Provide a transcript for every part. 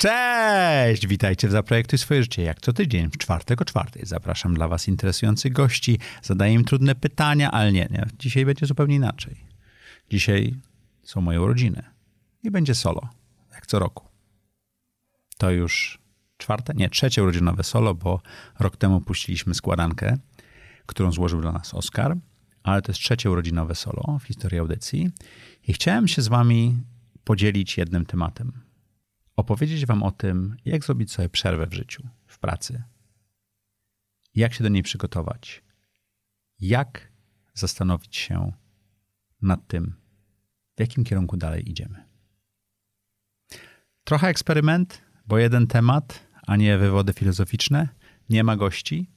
Cześć! Witajcie w Zaprojektuj swoje życie. Jak co tydzień w czwartek o czwartej zapraszam dla was interesujących gości, zadaję im trudne pytania, ale nie, nie. Dzisiaj będzie zupełnie inaczej. Dzisiaj są moje urodziny i będzie solo, jak co roku. To już czwarte, nie, trzecie urodzinowe solo, bo rok temu puściliśmy składankę, którą złożył dla nas Oscar, ale to jest trzecie urodzinowe solo w historii audycji i chciałem się z wami podzielić jednym tematem – opowiedzieć Wam o tym, jak zrobić sobie przerwę w życiu, w pracy, jak się do niej przygotować, jak zastanowić się nad tym, w jakim kierunku dalej idziemy. Trochę eksperyment, bo jeden temat, a nie wywody filozoficzne, nie ma gości.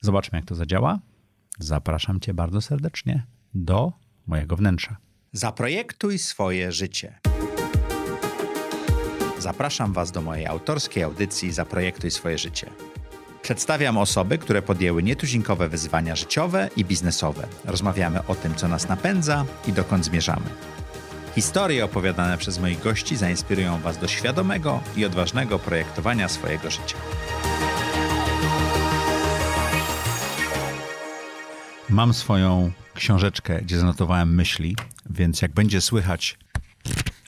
Zobaczmy, jak to zadziała. Zapraszam Cię bardzo serdecznie do mojego wnętrza. Zaprojektuj swoje życie. Zapraszam Was do mojej autorskiej audycji Zaprojektuj swoje życie. Przedstawiam osoby, które podjęły nietuzinkowe wyzwania życiowe i biznesowe. Rozmawiamy o tym, co nas napędza i dokąd zmierzamy. Historie opowiadane przez moich gości zainspirują Was do świadomego i odważnego projektowania swojego życia. Mam swoją książeczkę, gdzie zanotowałem myśli, więc jak będzie słychać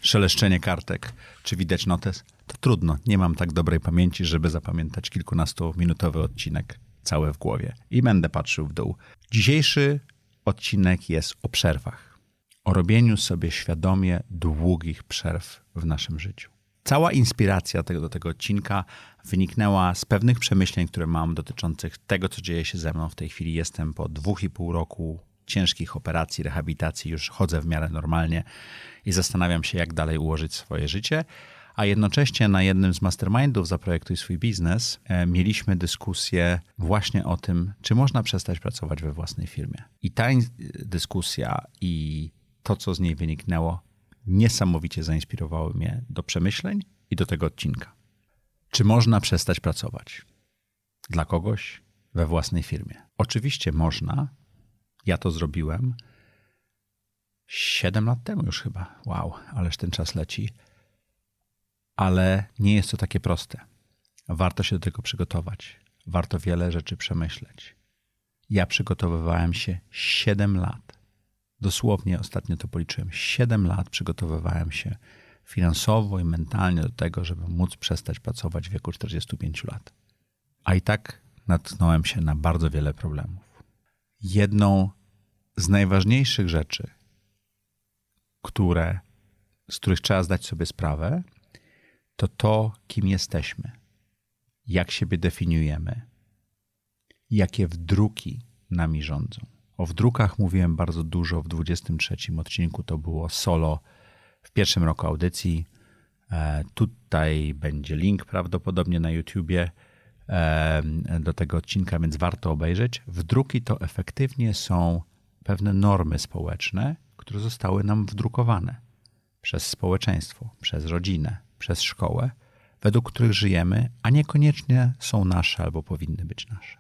szeleszczenie kartek, czy widać notes, to trudno. Nie mam tak dobrej pamięci, żeby zapamiętać kilkunastominutowy odcinek cały w głowie. I będę patrzył w dół. Dzisiejszy odcinek jest o przerwach. O robieniu sobie świadomie długich przerw w naszym życiu. Cała inspiracja tego, do tego odcinka wyniknęła z pewnych przemyśleń, które mam dotyczących tego, co dzieje się ze mną w tej chwili. Jestem po dwóch i pół roku ciężkich operacji, rehabilitacji, już chodzę w miarę normalnie i zastanawiam się, jak dalej ułożyć swoje życie. A jednocześnie na jednym z mastermindów Zaprojektuj swój biznes e, mieliśmy dyskusję właśnie o tym, czy można przestać pracować we własnej firmie. I ta dyskusja i to, co z niej wyniknęło, niesamowicie zainspirowały mnie do przemyśleń i do tego odcinka. Czy można przestać pracować dla kogoś we własnej firmie? Oczywiście można. Ja to zrobiłem. Siedem lat temu już chyba. Wow, ależ ten czas leci. Ale nie jest to takie proste. Warto się do tego przygotować. Warto wiele rzeczy przemyśleć. Ja przygotowywałem się 7 lat. Dosłownie ostatnio to policzyłem. 7 lat przygotowywałem się finansowo i mentalnie do tego, żeby móc przestać pracować w wieku 45 lat. A i tak natknąłem się na bardzo wiele problemów. Jedną z najważniejszych rzeczy, które, z których trzeba zdać sobie sprawę, to to, kim jesteśmy, jak siebie definiujemy, jakie wdruki nami rządzą. O wdrukach mówiłem bardzo dużo w 23 odcinku, to było solo w pierwszym roku audycji. E, tutaj będzie link prawdopodobnie na YouTubie do tego odcinka, więc warto obejrzeć. Wdruki to efektywnie są pewne normy społeczne, które zostały nam wdrukowane przez społeczeństwo, przez rodzinę, przez szkołę, według których żyjemy, a niekoniecznie są nasze albo powinny być nasze.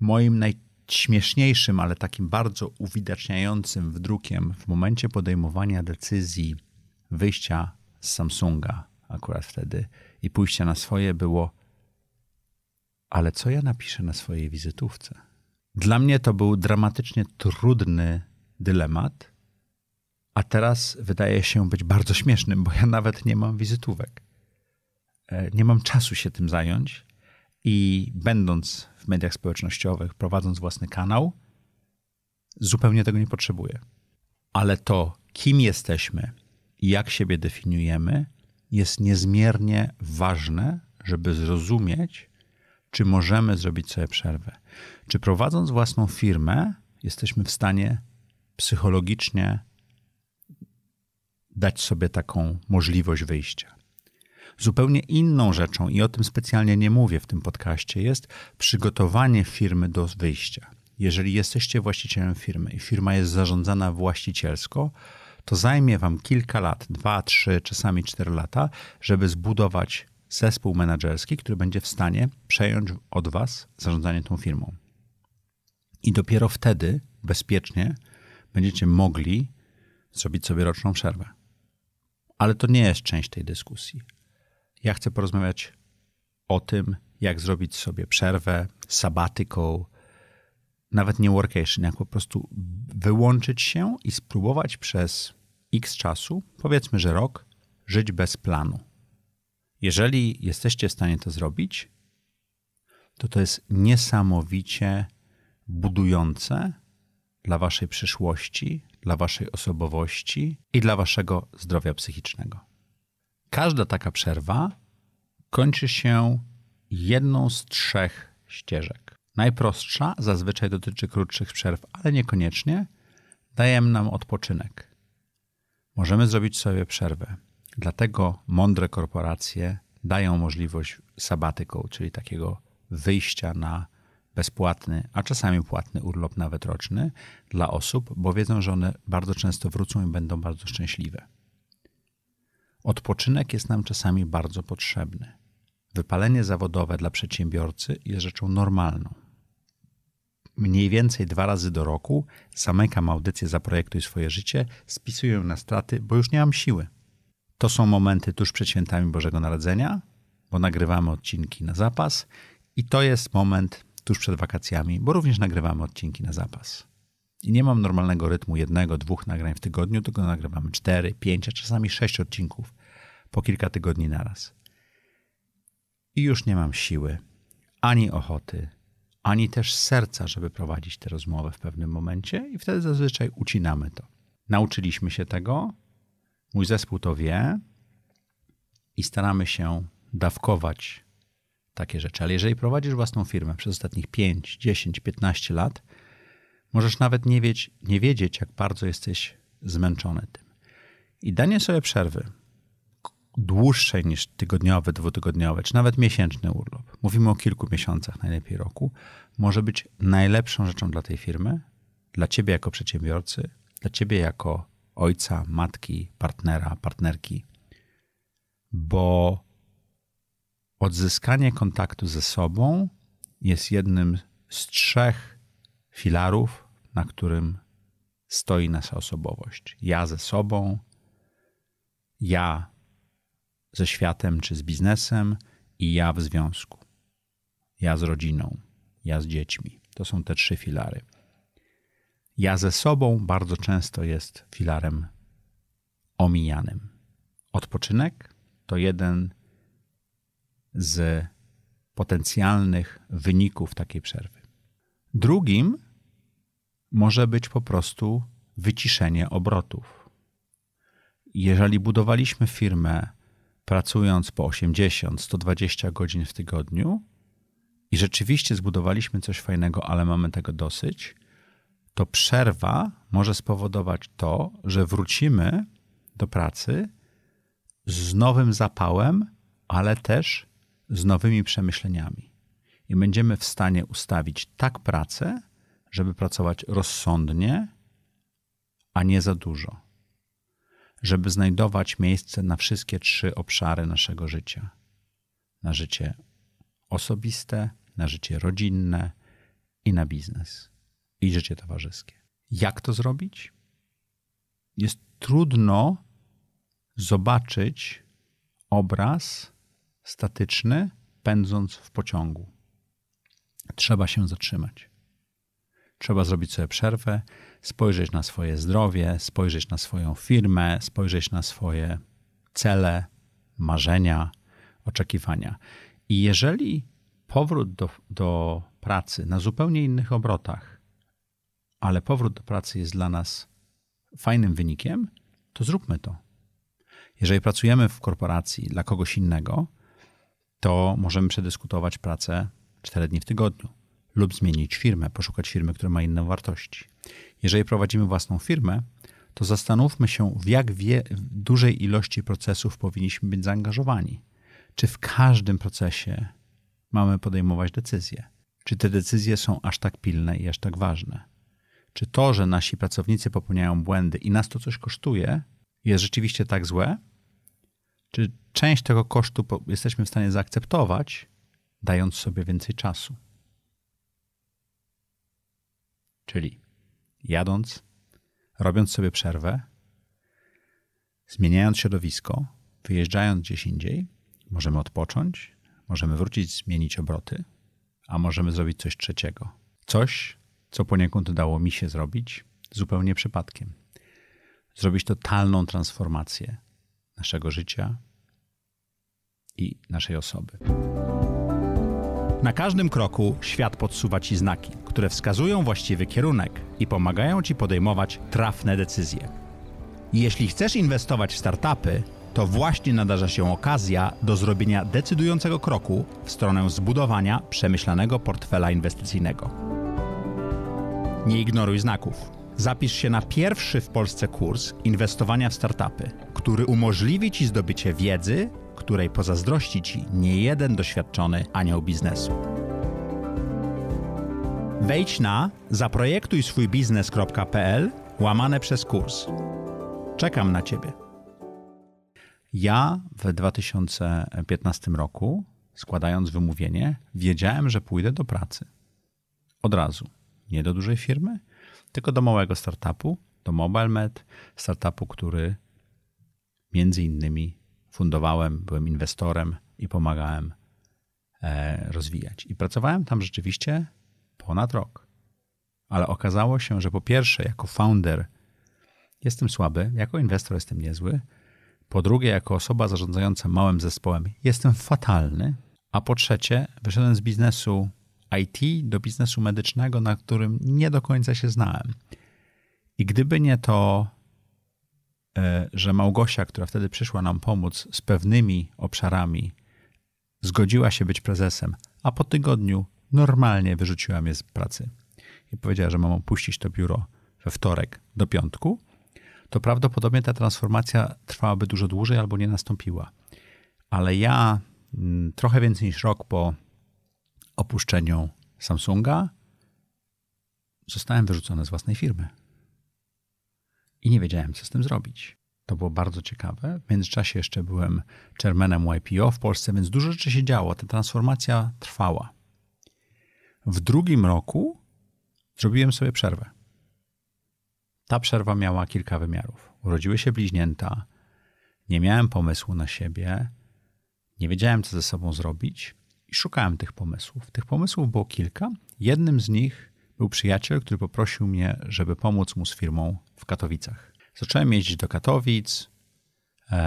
Moim najśmieszniejszym, ale takim bardzo uwidaczniającym wdrukiem w momencie podejmowania decyzji wyjścia z Samsunga, akurat wtedy, i pójścia na swoje było: Ale co ja napiszę na swojej wizytówce? Dla mnie to był dramatycznie trudny dylemat, a teraz wydaje się być bardzo śmiesznym, bo ja nawet nie mam wizytówek. E, nie mam czasu się tym zająć i będąc w mediach społecznościowych, prowadząc własny kanał, zupełnie tego nie potrzebuję. Ale to, kim jesteśmy i jak siebie definiujemy, jest niezmiernie ważne, żeby zrozumieć, czy możemy zrobić sobie przerwę. Czy prowadząc własną firmę, jesteśmy w stanie psychologicznie dać sobie taką możliwość wyjścia. Zupełnie inną rzeczą, i o tym specjalnie nie mówię w tym podcaście, jest przygotowanie firmy do wyjścia. Jeżeli jesteście właścicielem firmy i firma jest zarządzana właścicielsko, to zajmie wam kilka lat, dwa, trzy, czasami cztery lata, żeby zbudować zespół menedżerski, który będzie w stanie przejąć od was zarządzanie tą firmą. I dopiero wtedy bezpiecznie będziecie mogli zrobić sobie roczną przerwę. Ale to nie jest część tej dyskusji. Ja chcę porozmawiać o tym, jak zrobić sobie przerwę, sabbatical, nawet nie workation, jak po prostu wyłączyć się i spróbować przez x czasu, powiedzmy, że rok, żyć bez planu. Jeżeli jesteście w stanie to zrobić, to to jest niesamowicie budujące dla waszej przyszłości, dla waszej osobowości i dla waszego zdrowia psychicznego. Każda taka przerwa kończy się jedną z trzech ścieżek. Najprostsza zazwyczaj dotyczy krótszych przerw, ale niekoniecznie daje nam odpoczynek. Możemy zrobić sobie przerwę. Dlatego mądre korporacje dają możliwość sabbatical, czyli takiego wyjścia na bezpłatny, a czasami płatny urlop nawet roczny dla osób, bo wiedzą, że one bardzo często wrócą i będą bardzo szczęśliwe. Odpoczynek jest nam czasami bardzo potrzebny. Wypalenie zawodowe dla przedsiębiorcy jest rzeczą normalną. Mniej więcej dwa razy do roku zamykam audycję Zaprojektuj swoje życie, spisuję na straty, bo już nie mam siły. To są momenty tuż przed świętami Bożego Narodzenia, bo nagrywamy odcinki na zapas i to jest moment tuż przed wakacjami, bo również nagrywamy odcinki na zapas. I nie mam normalnego rytmu jednego, dwóch nagrań w tygodniu, tylko nagrywamy cztery, pięć, a czasami sześć odcinków po kilka tygodni naraz. I już nie mam siły, ani ochoty, ani też serca, żeby prowadzić tę rozmowę w pewnym momencie, i wtedy zazwyczaj ucinamy to. Nauczyliśmy się tego, mój zespół to wie i staramy się dawkować takie rzeczy. Ale jeżeli prowadzisz własną firmę przez ostatnich 5, 10, 15 lat, możesz nawet nie, wiedzieć, nie wiedzieć, jak bardzo jesteś zmęczony tym. I danie sobie przerwy dłuższej niż tygodniowy, dwutygodniowy, czy nawet miesięczny urlop, mówimy o kilku miesiącach, najlepiej roku, może być najlepszą rzeczą dla tej firmy, dla ciebie jako przedsiębiorcy, dla ciebie jako ojca, matki, partnera, partnerki, bo odzyskanie kontaktu ze sobą jest jednym z trzech filarów, na którym stoi nasza osobowość. Ja ze sobą, ja ze światem czy z biznesem i ja w związku. Ja z rodziną, ja z dziećmi. To są te trzy filary. Ja ze sobą bardzo często jest filarem omijanym. Odpoczynek to jeden z potencjalnych wyników takiej przerwy. Drugim może być po prostu wyciszenie obrotów. Jeżeli budowaliśmy firmę pracując po 80, 120 godzin w tygodniu i rzeczywiście zbudowaliśmy coś fajnego, ale mamy tego dosyć, to przerwa może spowodować to, że wrócimy do pracy z nowym zapałem, ale też z nowymi przemyśleniami. I będziemy w stanie ustawić tak pracę, żeby pracować rozsądnie, a nie za dużo. Żeby znajdować miejsce na wszystkie trzy obszary naszego życia: na życie osobiste, na życie rodzinne i na biznes i życie towarzyskie. Jak to zrobić? Jest trudno zobaczyć obraz statyczny, pędząc w pociągu. Trzeba się zatrzymać. Trzeba zrobić sobie przerwę, spojrzeć na swoje zdrowie, spojrzeć na swoją firmę, spojrzeć na swoje cele, marzenia, oczekiwania. I jeżeli powrót do, do pracy na zupełnie innych obrotach, ale powrót do pracy jest dla nas fajnym wynikiem, to zróbmy to. Jeżeli pracujemy w korporacji dla kogoś innego, to możemy przedyskutować pracę 4 dni w tygodniu lub zmienić firmę, poszukać firmy, która ma inne wartości. Jeżeli prowadzimy własną firmę, to zastanówmy się, w jak wie, w dużej ilości procesów powinniśmy być zaangażowani. Czy w każdym procesie mamy podejmować decyzje? Czy te decyzje są aż tak pilne i aż tak ważne? Czy to, że nasi pracownicy popełniają błędy i nas to coś kosztuje, jest rzeczywiście tak złe? Czy część tego kosztu jesteśmy w stanie zaakceptować, dając sobie więcej czasu? Czyli jadąc, robiąc sobie przerwę, zmieniając środowisko, wyjeżdżając gdzieś indziej, możemy odpocząć, możemy wrócić, zmienić obroty, a możemy zrobić coś trzeciego. Coś, co poniekąd udało mi się zrobić zupełnie przypadkiem. Zrobić totalną transformację naszego życia i naszej osoby. Na każdym kroku świat podsuwa ci znaki, które wskazują właściwy kierunek i pomagają ci podejmować trafne decyzje. Jeśli chcesz inwestować w startupy, to właśnie nadarza się okazja do zrobienia decydującego kroku w stronę zbudowania przemyślanego portfela inwestycyjnego. Nie ignoruj znaków. Zapisz się na pierwszy w Polsce kurs inwestowania w startupy, który umożliwi Ci zdobycie wiedzy, której pozazdrości Ci nie jeden doświadczony anioł biznesu. Wejdź na zaprojektuj swój biznes.pl łamane przez kurs. Czekam na Ciebie. Ja w 2015 roku, składając wymówienie, wiedziałem, że pójdę do pracy. Od razu. Nie do dużej firmy, tylko do małego startupu, do MobileMed, startupu, który między innymi fundowałem, byłem inwestorem i pomagałem e, rozwijać. I pracowałem tam rzeczywiście ponad rok. Ale okazało się, że po pierwsze, jako founder jestem słaby, jako inwestor jestem niezły, po drugie, jako osoba zarządzająca małym zespołem, jestem fatalny. A po trzecie, wyszedłem z biznesu IT do biznesu medycznego, na którym nie do końca się znałem. I gdyby nie to, e, że Małgosia, która wtedy przyszła nam pomóc z pewnymi obszarami, zgodziła się być prezesem, a po tygodniu normalnie wyrzuciła mnie z pracy i powiedziała, że mam opuścić to biuro we wtorek do piątku, to prawdopodobnie ta transformacja trwałaby dużo dłużej albo nie nastąpiła. Ale ja mm, trochę więcej niż rok po opuszczeniu Samsunga zostałem wyrzucony z własnej firmy. I nie wiedziałem, co z tym zrobić. To było bardzo ciekawe. W międzyczasie jeszcze byłem chairmanem YPO w Polsce, więc dużo rzeczy się działo. Ta transformacja trwała. W drugim roku zrobiłem sobie przerwę. Ta przerwa miała kilka wymiarów. Urodziły się bliźnięta, nie miałem pomysłu na siebie, nie wiedziałem, co ze sobą zrobić i szukałem tych pomysłów. Tych pomysłów było kilka. Jednym z nich był przyjaciel, który poprosił mnie, żeby pomóc mu z firmą w Katowicach. Zacząłem jeździć do Katowic,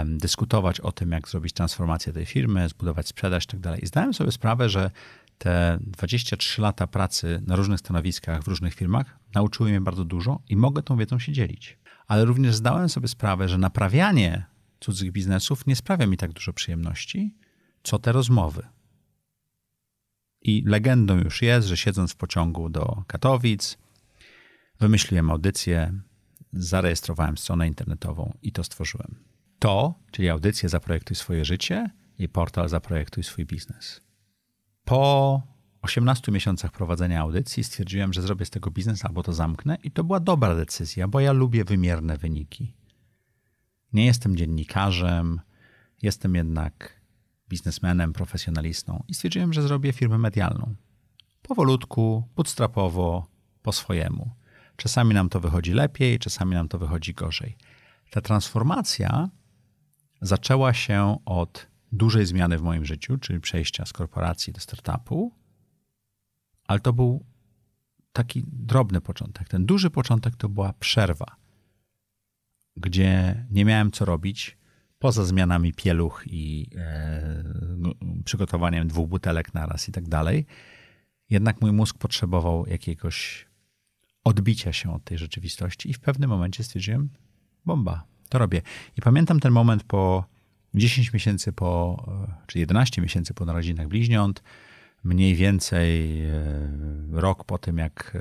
dyskutować o tym, jak zrobić transformację tej firmy, zbudować sprzedaż itd. Tak I zdałem sobie sprawę, że te 23 lata pracy na różnych stanowiskach w różnych firmach nauczyły mnie bardzo dużo i mogę tą wiedzą się dzielić. Ale również zdałem sobie sprawę, że naprawianie cudzych biznesów nie sprawia mi tak dużo przyjemności, co te rozmowy. I legendą już jest, że siedząc w pociągu do Katowic, wymyśliłem audycję, zarejestrowałem stronę internetową i to stworzyłem. To, czyli audycję Zaprojektuj swoje życie i portal Zaprojektuj swój biznes. Po 18 miesiącach prowadzenia audycji stwierdziłem, że zrobię z tego biznes albo to zamknę i to była dobra decyzja, bo ja lubię wymierne wyniki. Nie jestem dziennikarzem, jestem jednak biznesmenem, profesjonalistą i stwierdziłem, że zrobię firmę medialną. Powolutku, bootstrapowo, po swojemu. Czasami nam to wychodzi lepiej, czasami nam to wychodzi gorzej. Ta transformacja zaczęła się od dużej zmiany w moim życiu, czyli przejścia z korporacji do startupu, ale to był taki drobny początek. Ten duży początek to była przerwa, gdzie nie miałem co robić poza zmianami pieluch i e, przygotowaniem dwóch butelek naraz i tak dalej. Jednak mój mózg potrzebował jakiegoś odbicia się od tej rzeczywistości i w pewnym momencie stwierdziłem, bomba, to robię. I pamiętam ten moment po 10 miesięcy po, czy 11 miesięcy po narodzinach bliźniąt, mniej więcej e, rok po tym, jak e,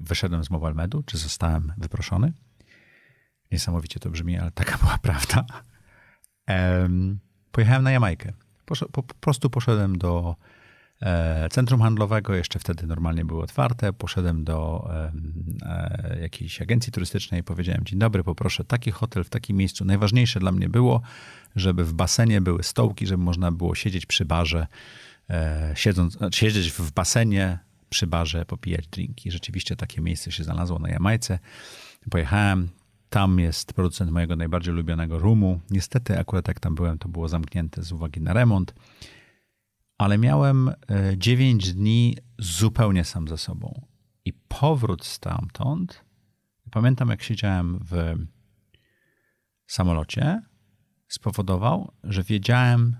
wyszedłem z Mobile Medu, czy zostałem wyproszony. Niesamowicie to brzmi, ale taka była prawda. Pojechałem na Jamajkę. Po, prostu poszedłem do e, centrum handlowego, jeszcze wtedy normalnie były otwarte. Poszedłem do jakiejś agencji turystycznej i powiedziałem: Dzień dobry, poproszę taki hotel w takim miejscu. Najważniejsze dla mnie było, żeby w basenie były stołki, żeby można było siedzieć przy barze E, siedząc, siedzieć w basenie przy barze, popijać drinki. Rzeczywiście takie miejsce się znalazło na Jamajce. Pojechałem, Tam jest producent mojego najbardziej ulubionego rumu. Niestety, akurat jak tam byłem, to było zamknięte z uwagi na remont, ale miałem 9 e, dni zupełnie sam ze sobą. I powrót stamtąd, pamiętam jak siedziałem w samolocie, spowodował, że wiedziałem,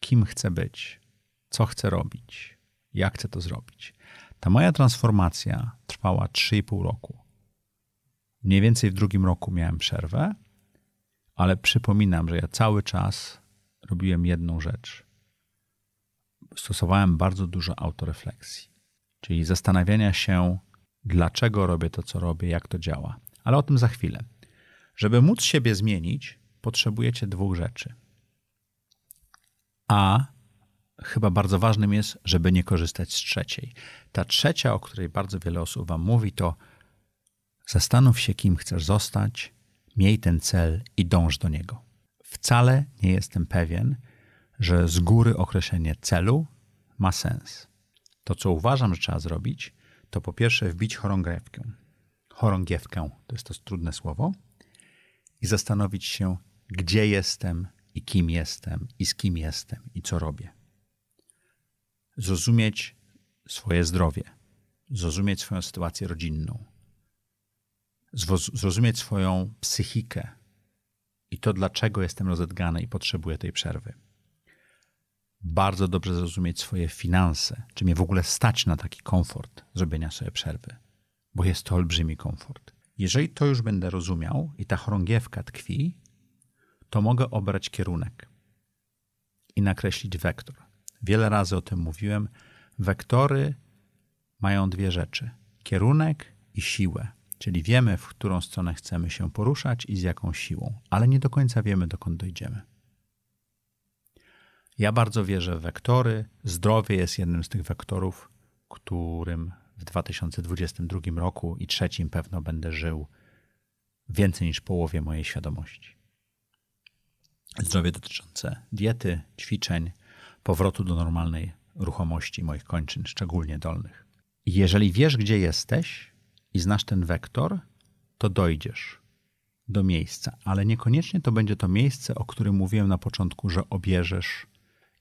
kim chcę być, co chcę robić, jak chcę to zrobić. Ta moja transformacja trwała 3,5 roku. Mniej więcej w drugim roku miałem przerwę, ale przypominam, że ja cały czas robiłem jedną rzecz. Stosowałem bardzo dużo autorefleksji, czyli zastanawiania się, dlaczego robię to, co robię, jak to działa. Ale o tym za chwilę. Żeby móc siebie zmienić, potrzebujecie dwóch rzeczy. A chyba bardzo ważnym jest, żeby nie korzystać z trzeciej. Ta trzecia, o której bardzo wiele osób Wam mówi, to zastanów się, kim chcesz zostać, miej ten cel i dąż do niego. Wcale nie jestem pewien, że z góry określenie celu ma sens. To, co uważam, że trzeba zrobić, to po pierwsze wbić chorągiewkę. Chorągiewkę to jest to trudne słowo i zastanowić się, gdzie jestem i kim jestem i z kim jestem i co robię. Zrozumieć swoje zdrowie, zrozumieć swoją sytuację rodzinną, zrozumieć swoją psychikę i to, dlaczego jestem rozedgany i potrzebuję tej przerwy. Bardzo dobrze zrozumieć swoje finanse, czy mnie w ogóle stać na taki komfort zrobienia sobie przerwy, bo jest to olbrzymi komfort. Jeżeli to już będę rozumiał i ta chorągiewka tkwi, to mogę obrać kierunek i nakreślić wektor. Wiele razy o tym mówiłem. Wektory mają dwie rzeczy: kierunek i siłę. Czyli wiemy, w którą stronę chcemy się poruszać i z jaką siłą, ale nie do końca wiemy, dokąd dojdziemy. Ja bardzo wierzę w wektory. Zdrowie jest jednym z tych wektorów, którym w 2022 roku i trzecim pewno będę żył więcej niż połowie mojej świadomości. Zdrowie dotyczące diety, ćwiczeń, powrotu do normalnej ruchomości moich kończyn, szczególnie dolnych. Jeżeli wiesz, gdzie jesteś i znasz ten wektor, to dojdziesz do miejsca, ale niekoniecznie to będzie to miejsce, o którym mówiłem na początku, że obierzesz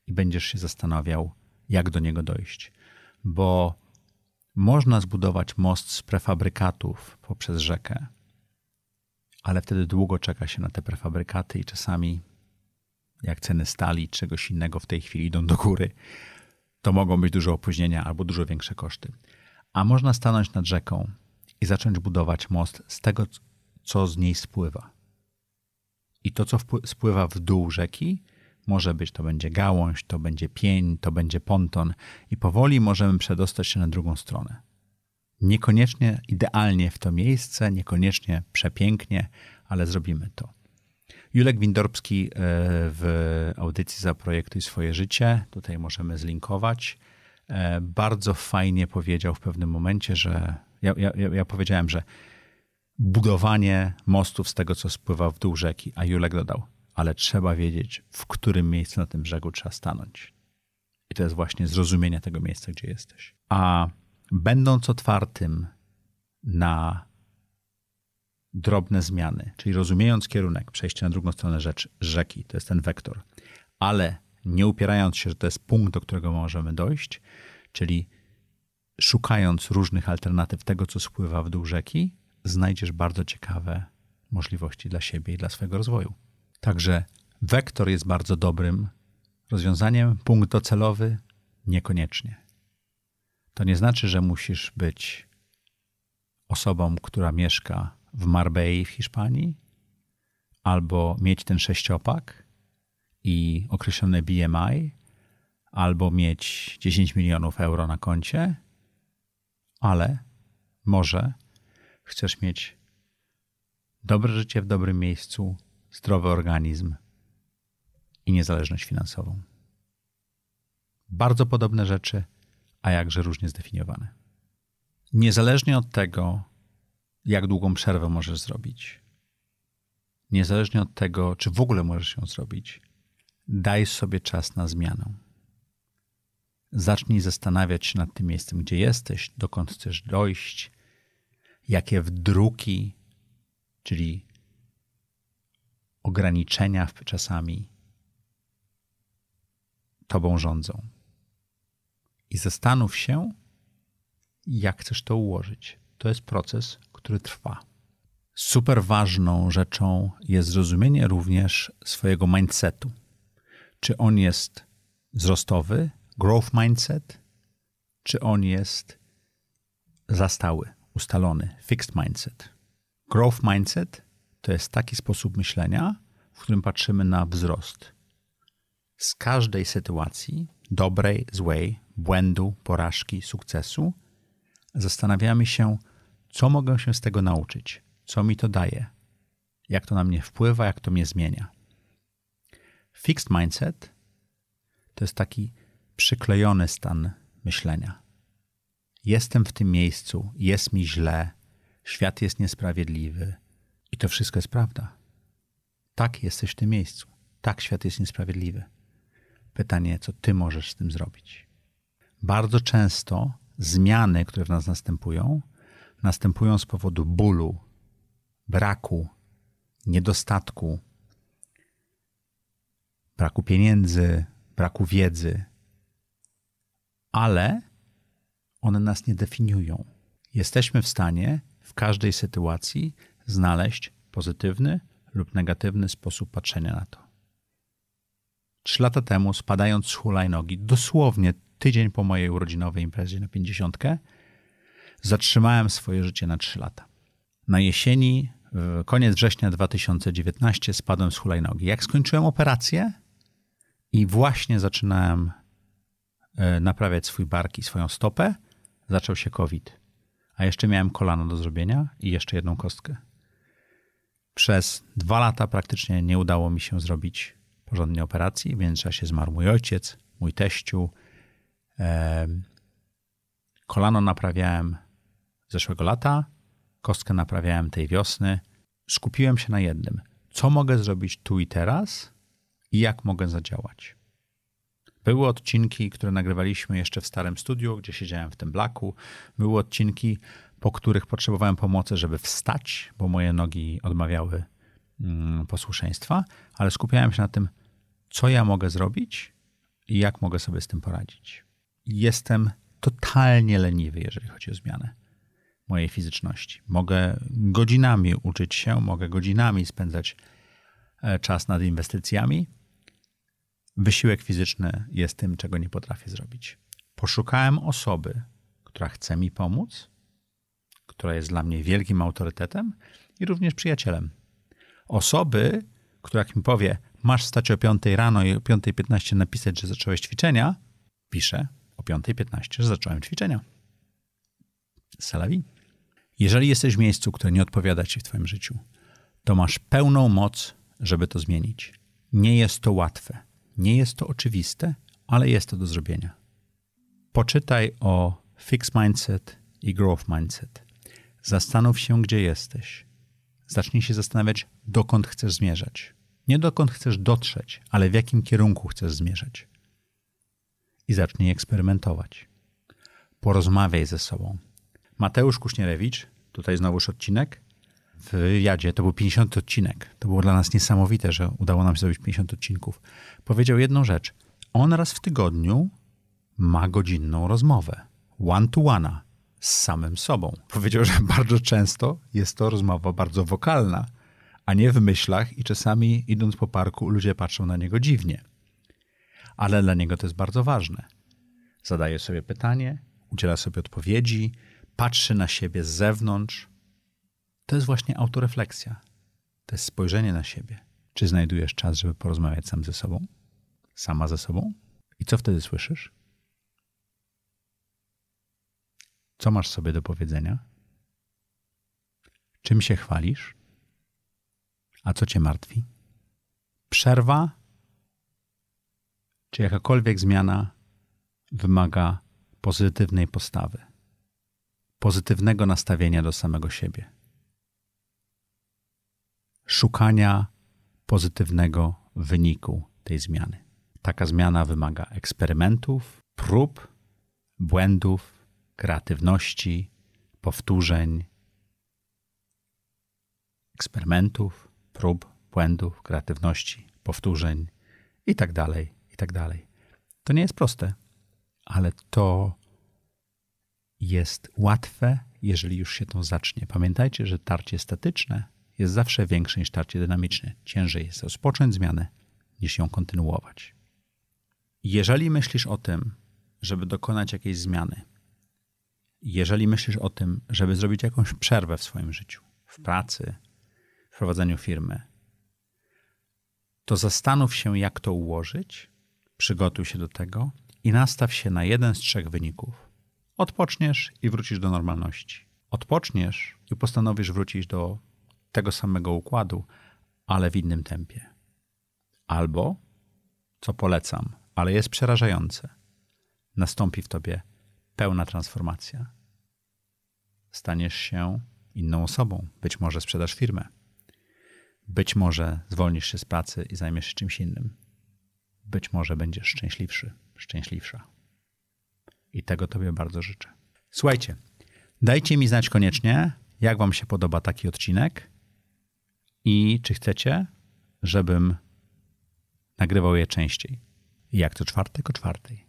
i będziesz się zastanawiał, jak do niego dojść. Bo można zbudować most z prefabrykatów poprzez rzekę, ale wtedy długo czeka się na te prefabrykaty i czasami, jak ceny stali, czegoś innego w tej chwili idą do góry, to mogą być duże opóźnienia albo dużo większe koszty. A można stanąć nad rzeką i zacząć budować most z tego, co z niej spływa. I to, co spływa w dół rzeki, może być to będzie gałąź, to będzie pień, to będzie ponton i powoli możemy przedostać się na drugą stronę. Niekoniecznie idealnie w to miejsce, niekoniecznie przepięknie, ale zrobimy to. Julek Windorbski e, w audycji Zaprojektuj swoje życie, tutaj możemy zlinkować, e, bardzo fajnie powiedział w pewnym momencie, że ja, ja, ja powiedziałem, że budowanie mostów z tego, co spływa w dół rzeki, a Julek dodał, ale trzeba wiedzieć, w którym miejscu na tym brzegu trzeba stanąć. I to jest właśnie zrozumienie tego miejsca, gdzie jesteś. A będąc otwartym na drobne zmiany, czyli rozumiejąc kierunek, przejście na drugą stronę rzecz, rzeki, to jest ten wektor, ale nie upierając się, że to jest punkt, do którego możemy dojść, czyli szukając różnych alternatyw tego, co spływa w dół rzeki, znajdziesz bardzo ciekawe możliwości dla siebie i dla swojego rozwoju. Także wektor jest bardzo dobrym rozwiązaniem, punkt docelowy niekoniecznie. To nie znaczy, że musisz być osobą, która mieszka w Marbei w Hiszpanii, albo mieć ten sześciopak i określone BMI, albo mieć 10 milionów euro na koncie, ale może chcesz mieć dobre życie w dobrym miejscu, zdrowy organizm i niezależność finansową. Bardzo podobne rzeczy, a jakże różnie zdefiniowane. Niezależnie od tego, jak długą przerwę możesz zrobić, niezależnie od tego, czy w ogóle możesz ją zrobić, daj sobie czas na zmianę. Zacznij zastanawiać się nad tym miejscem, gdzie jesteś, dokąd chcesz dojść, jakie wdruki czyli ograniczenia czasami tobą rządzą. I zastanów się, jak chcesz to ułożyć. To jest proces, który trwa. Super ważną rzeczą jest zrozumienie również swojego mindsetu. Czy on jest wzrostowy, growth mindset, czy on jest zastały, ustalony, fixed mindset. Growth mindset to jest taki sposób myślenia, w którym patrzymy na wzrost. Z każdej sytuacji, dobrej, złej, błędu, porażki, sukcesu, zastanawiamy się, co mogę się z tego nauczyć, co mi to daje, jak to na mnie wpływa, jak to mnie zmienia. Fixed mindset to jest taki przyklejony stan myślenia. Jestem w tym miejscu, jest mi źle, świat jest niesprawiedliwy i to wszystko jest prawda. Tak, jesteś w tym miejscu. Tak, świat jest niesprawiedliwy. Pytanie, co ty możesz z tym zrobić? Bardzo często zmiany, które w nas następują, następują z powodu bólu, braku, niedostatku, braku pieniędzy, braku wiedzy, ale one nas nie definiują. Jesteśmy w stanie w każdej sytuacji znaleźć pozytywny lub negatywny sposób patrzenia na to. Trzy lata temu, spadając z hulajnogi, dosłownie tydzień po mojej urodzinowej imprezie na pięćdziesiątkę, zatrzymałem swoje życie na trzy lata. Na jesieni, koniec września 2019 spadłem z hulajnogi. Jak skończyłem operację i właśnie zaczynałem naprawiać swój bark i swoją stopę, zaczął się COVID. A jeszcze miałem kolano do zrobienia i jeszcze jedną kostkę. Przez dwa lata praktycznie nie udało mi się zrobić porządnej operacji, więc czasie zmarł mój ojciec, mój teściu. Kolano naprawiałem zeszłego lata, kostkę naprawiałem tej wiosny. Skupiłem się na jednym. Co mogę zrobić tu i teraz i jak mogę zadziałać? Były odcinki, które nagrywaliśmy jeszcze w starym studiu, gdzie siedziałem w tym blaku. Były odcinki, po których potrzebowałem pomocy, żeby wstać, bo moje nogi odmawiały mm, posłuszeństwa, ale skupiałem się na tym, co ja mogę zrobić i jak mogę sobie z tym poradzić. Jestem totalnie leniwy, jeżeli chodzi o zmianę mojej fizyczności. Mogę godzinami uczyć się, mogę godzinami spędzać e, czas nad inwestycjami, Wysiłek fizyczny jest tym, czego nie potrafię zrobić. Poszukałem osoby, która chce mi pomóc, która jest dla mnie wielkim autorytetem i również przyjacielem. Osoby, która jak mi powie, masz stać o 5 rano i o 5.15 napisać, że zacząłeś ćwiczenia, piszę o 5.15, że zacząłem ćwiczenia. Salawi. Jeżeli jesteś w miejscu, które nie odpowiada ci w twoim życiu, to masz pełną moc, żeby to zmienić. Nie jest to łatwe nie jest to oczywiste, ale jest to do zrobienia. Poczytaj o fixed mindset i growth mindset. Zastanów się, gdzie jesteś. Zacznij się zastanawiać, dokąd chcesz zmierzać. Nie dokąd chcesz dotrzeć, ale w jakim kierunku chcesz zmierzać. I zacznij eksperymentować. Porozmawiaj ze sobą. Mateusz Kuśnierewicz, tutaj znowuż odcinek, w Jadzie, to był 50 odcinek. To było dla nas niesamowite, że udało nam się zrobić 50 odcinków. Powiedział jedną rzecz. On raz w tygodniu ma godzinną rozmowę. One to one z samym sobą. Powiedział, że bardzo często jest to rozmowa bardzo wokalna, a nie w myślach i czasami idąc po parku ludzie patrzą na niego dziwnie. Ale dla niego to jest bardzo ważne. Zadaje sobie pytanie, udziela sobie odpowiedzi, patrzy na siebie z zewnątrz, to jest właśnie autorefleksja. To jest spojrzenie na siebie. Czy znajdujesz czas, żeby porozmawiać sam ze sobą? Sama ze sobą? I co wtedy słyszysz? Co masz sobie do powiedzenia? Czym się chwalisz? A co cię martwi? Przerwa czy jakakolwiek zmiana wymaga pozytywnej postawy, pozytywnego nastawienia do samego siebie szukania pozytywnego wyniku tej zmiany. Taka zmiana wymaga eksperymentów, prób, błędów, kreatywności, powtórzeń, eksperymentów, prób, błędów, kreatywności, powtórzeń i tak dalej, i tak dalej. To nie jest proste, ale to jest łatwe, jeżeli już się to zacznie. Pamiętajcie, że tarcie statyczne jest zawsze większe niż tarcie dynamiczne. Ciężej jest rozpocząć zmianę, niż ją kontynuować. Jeżeli myślisz o tym, żeby dokonać jakiejś zmiany, jeżeli myślisz o tym, żeby zrobić jakąś przerwę w swoim życiu, w pracy, w prowadzeniu firmy, to zastanów się, jak to ułożyć, przygotuj się do tego i nastaw się na jeden z trzech wyników. Odpoczniesz i wrócisz do normalności. Odpoczniesz i postanowisz wrócić do tego samego układu, ale w innym tempie. Albo, co polecam, ale jest przerażające, nastąpi w tobie pełna transformacja. Staniesz się inną osobą. Być może sprzedasz firmę. Być może zwolnisz się z pracy i zajmiesz się czymś innym. Być może będziesz szczęśliwszy, szczęśliwsza. I tego Tobie bardzo życzę. Słuchajcie, dajcie mi znać koniecznie, jak Wam się podoba taki odcinek i czy chcecie, żebym nagrywał je częściej. Jak to czwartek o czwartej.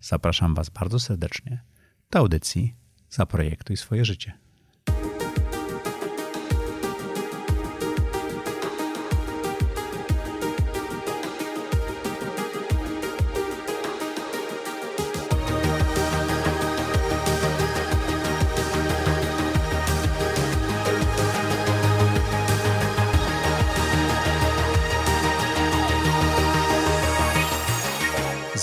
Zapraszam Was bardzo serdecznie do audycji Zaprojektuj swoje życie.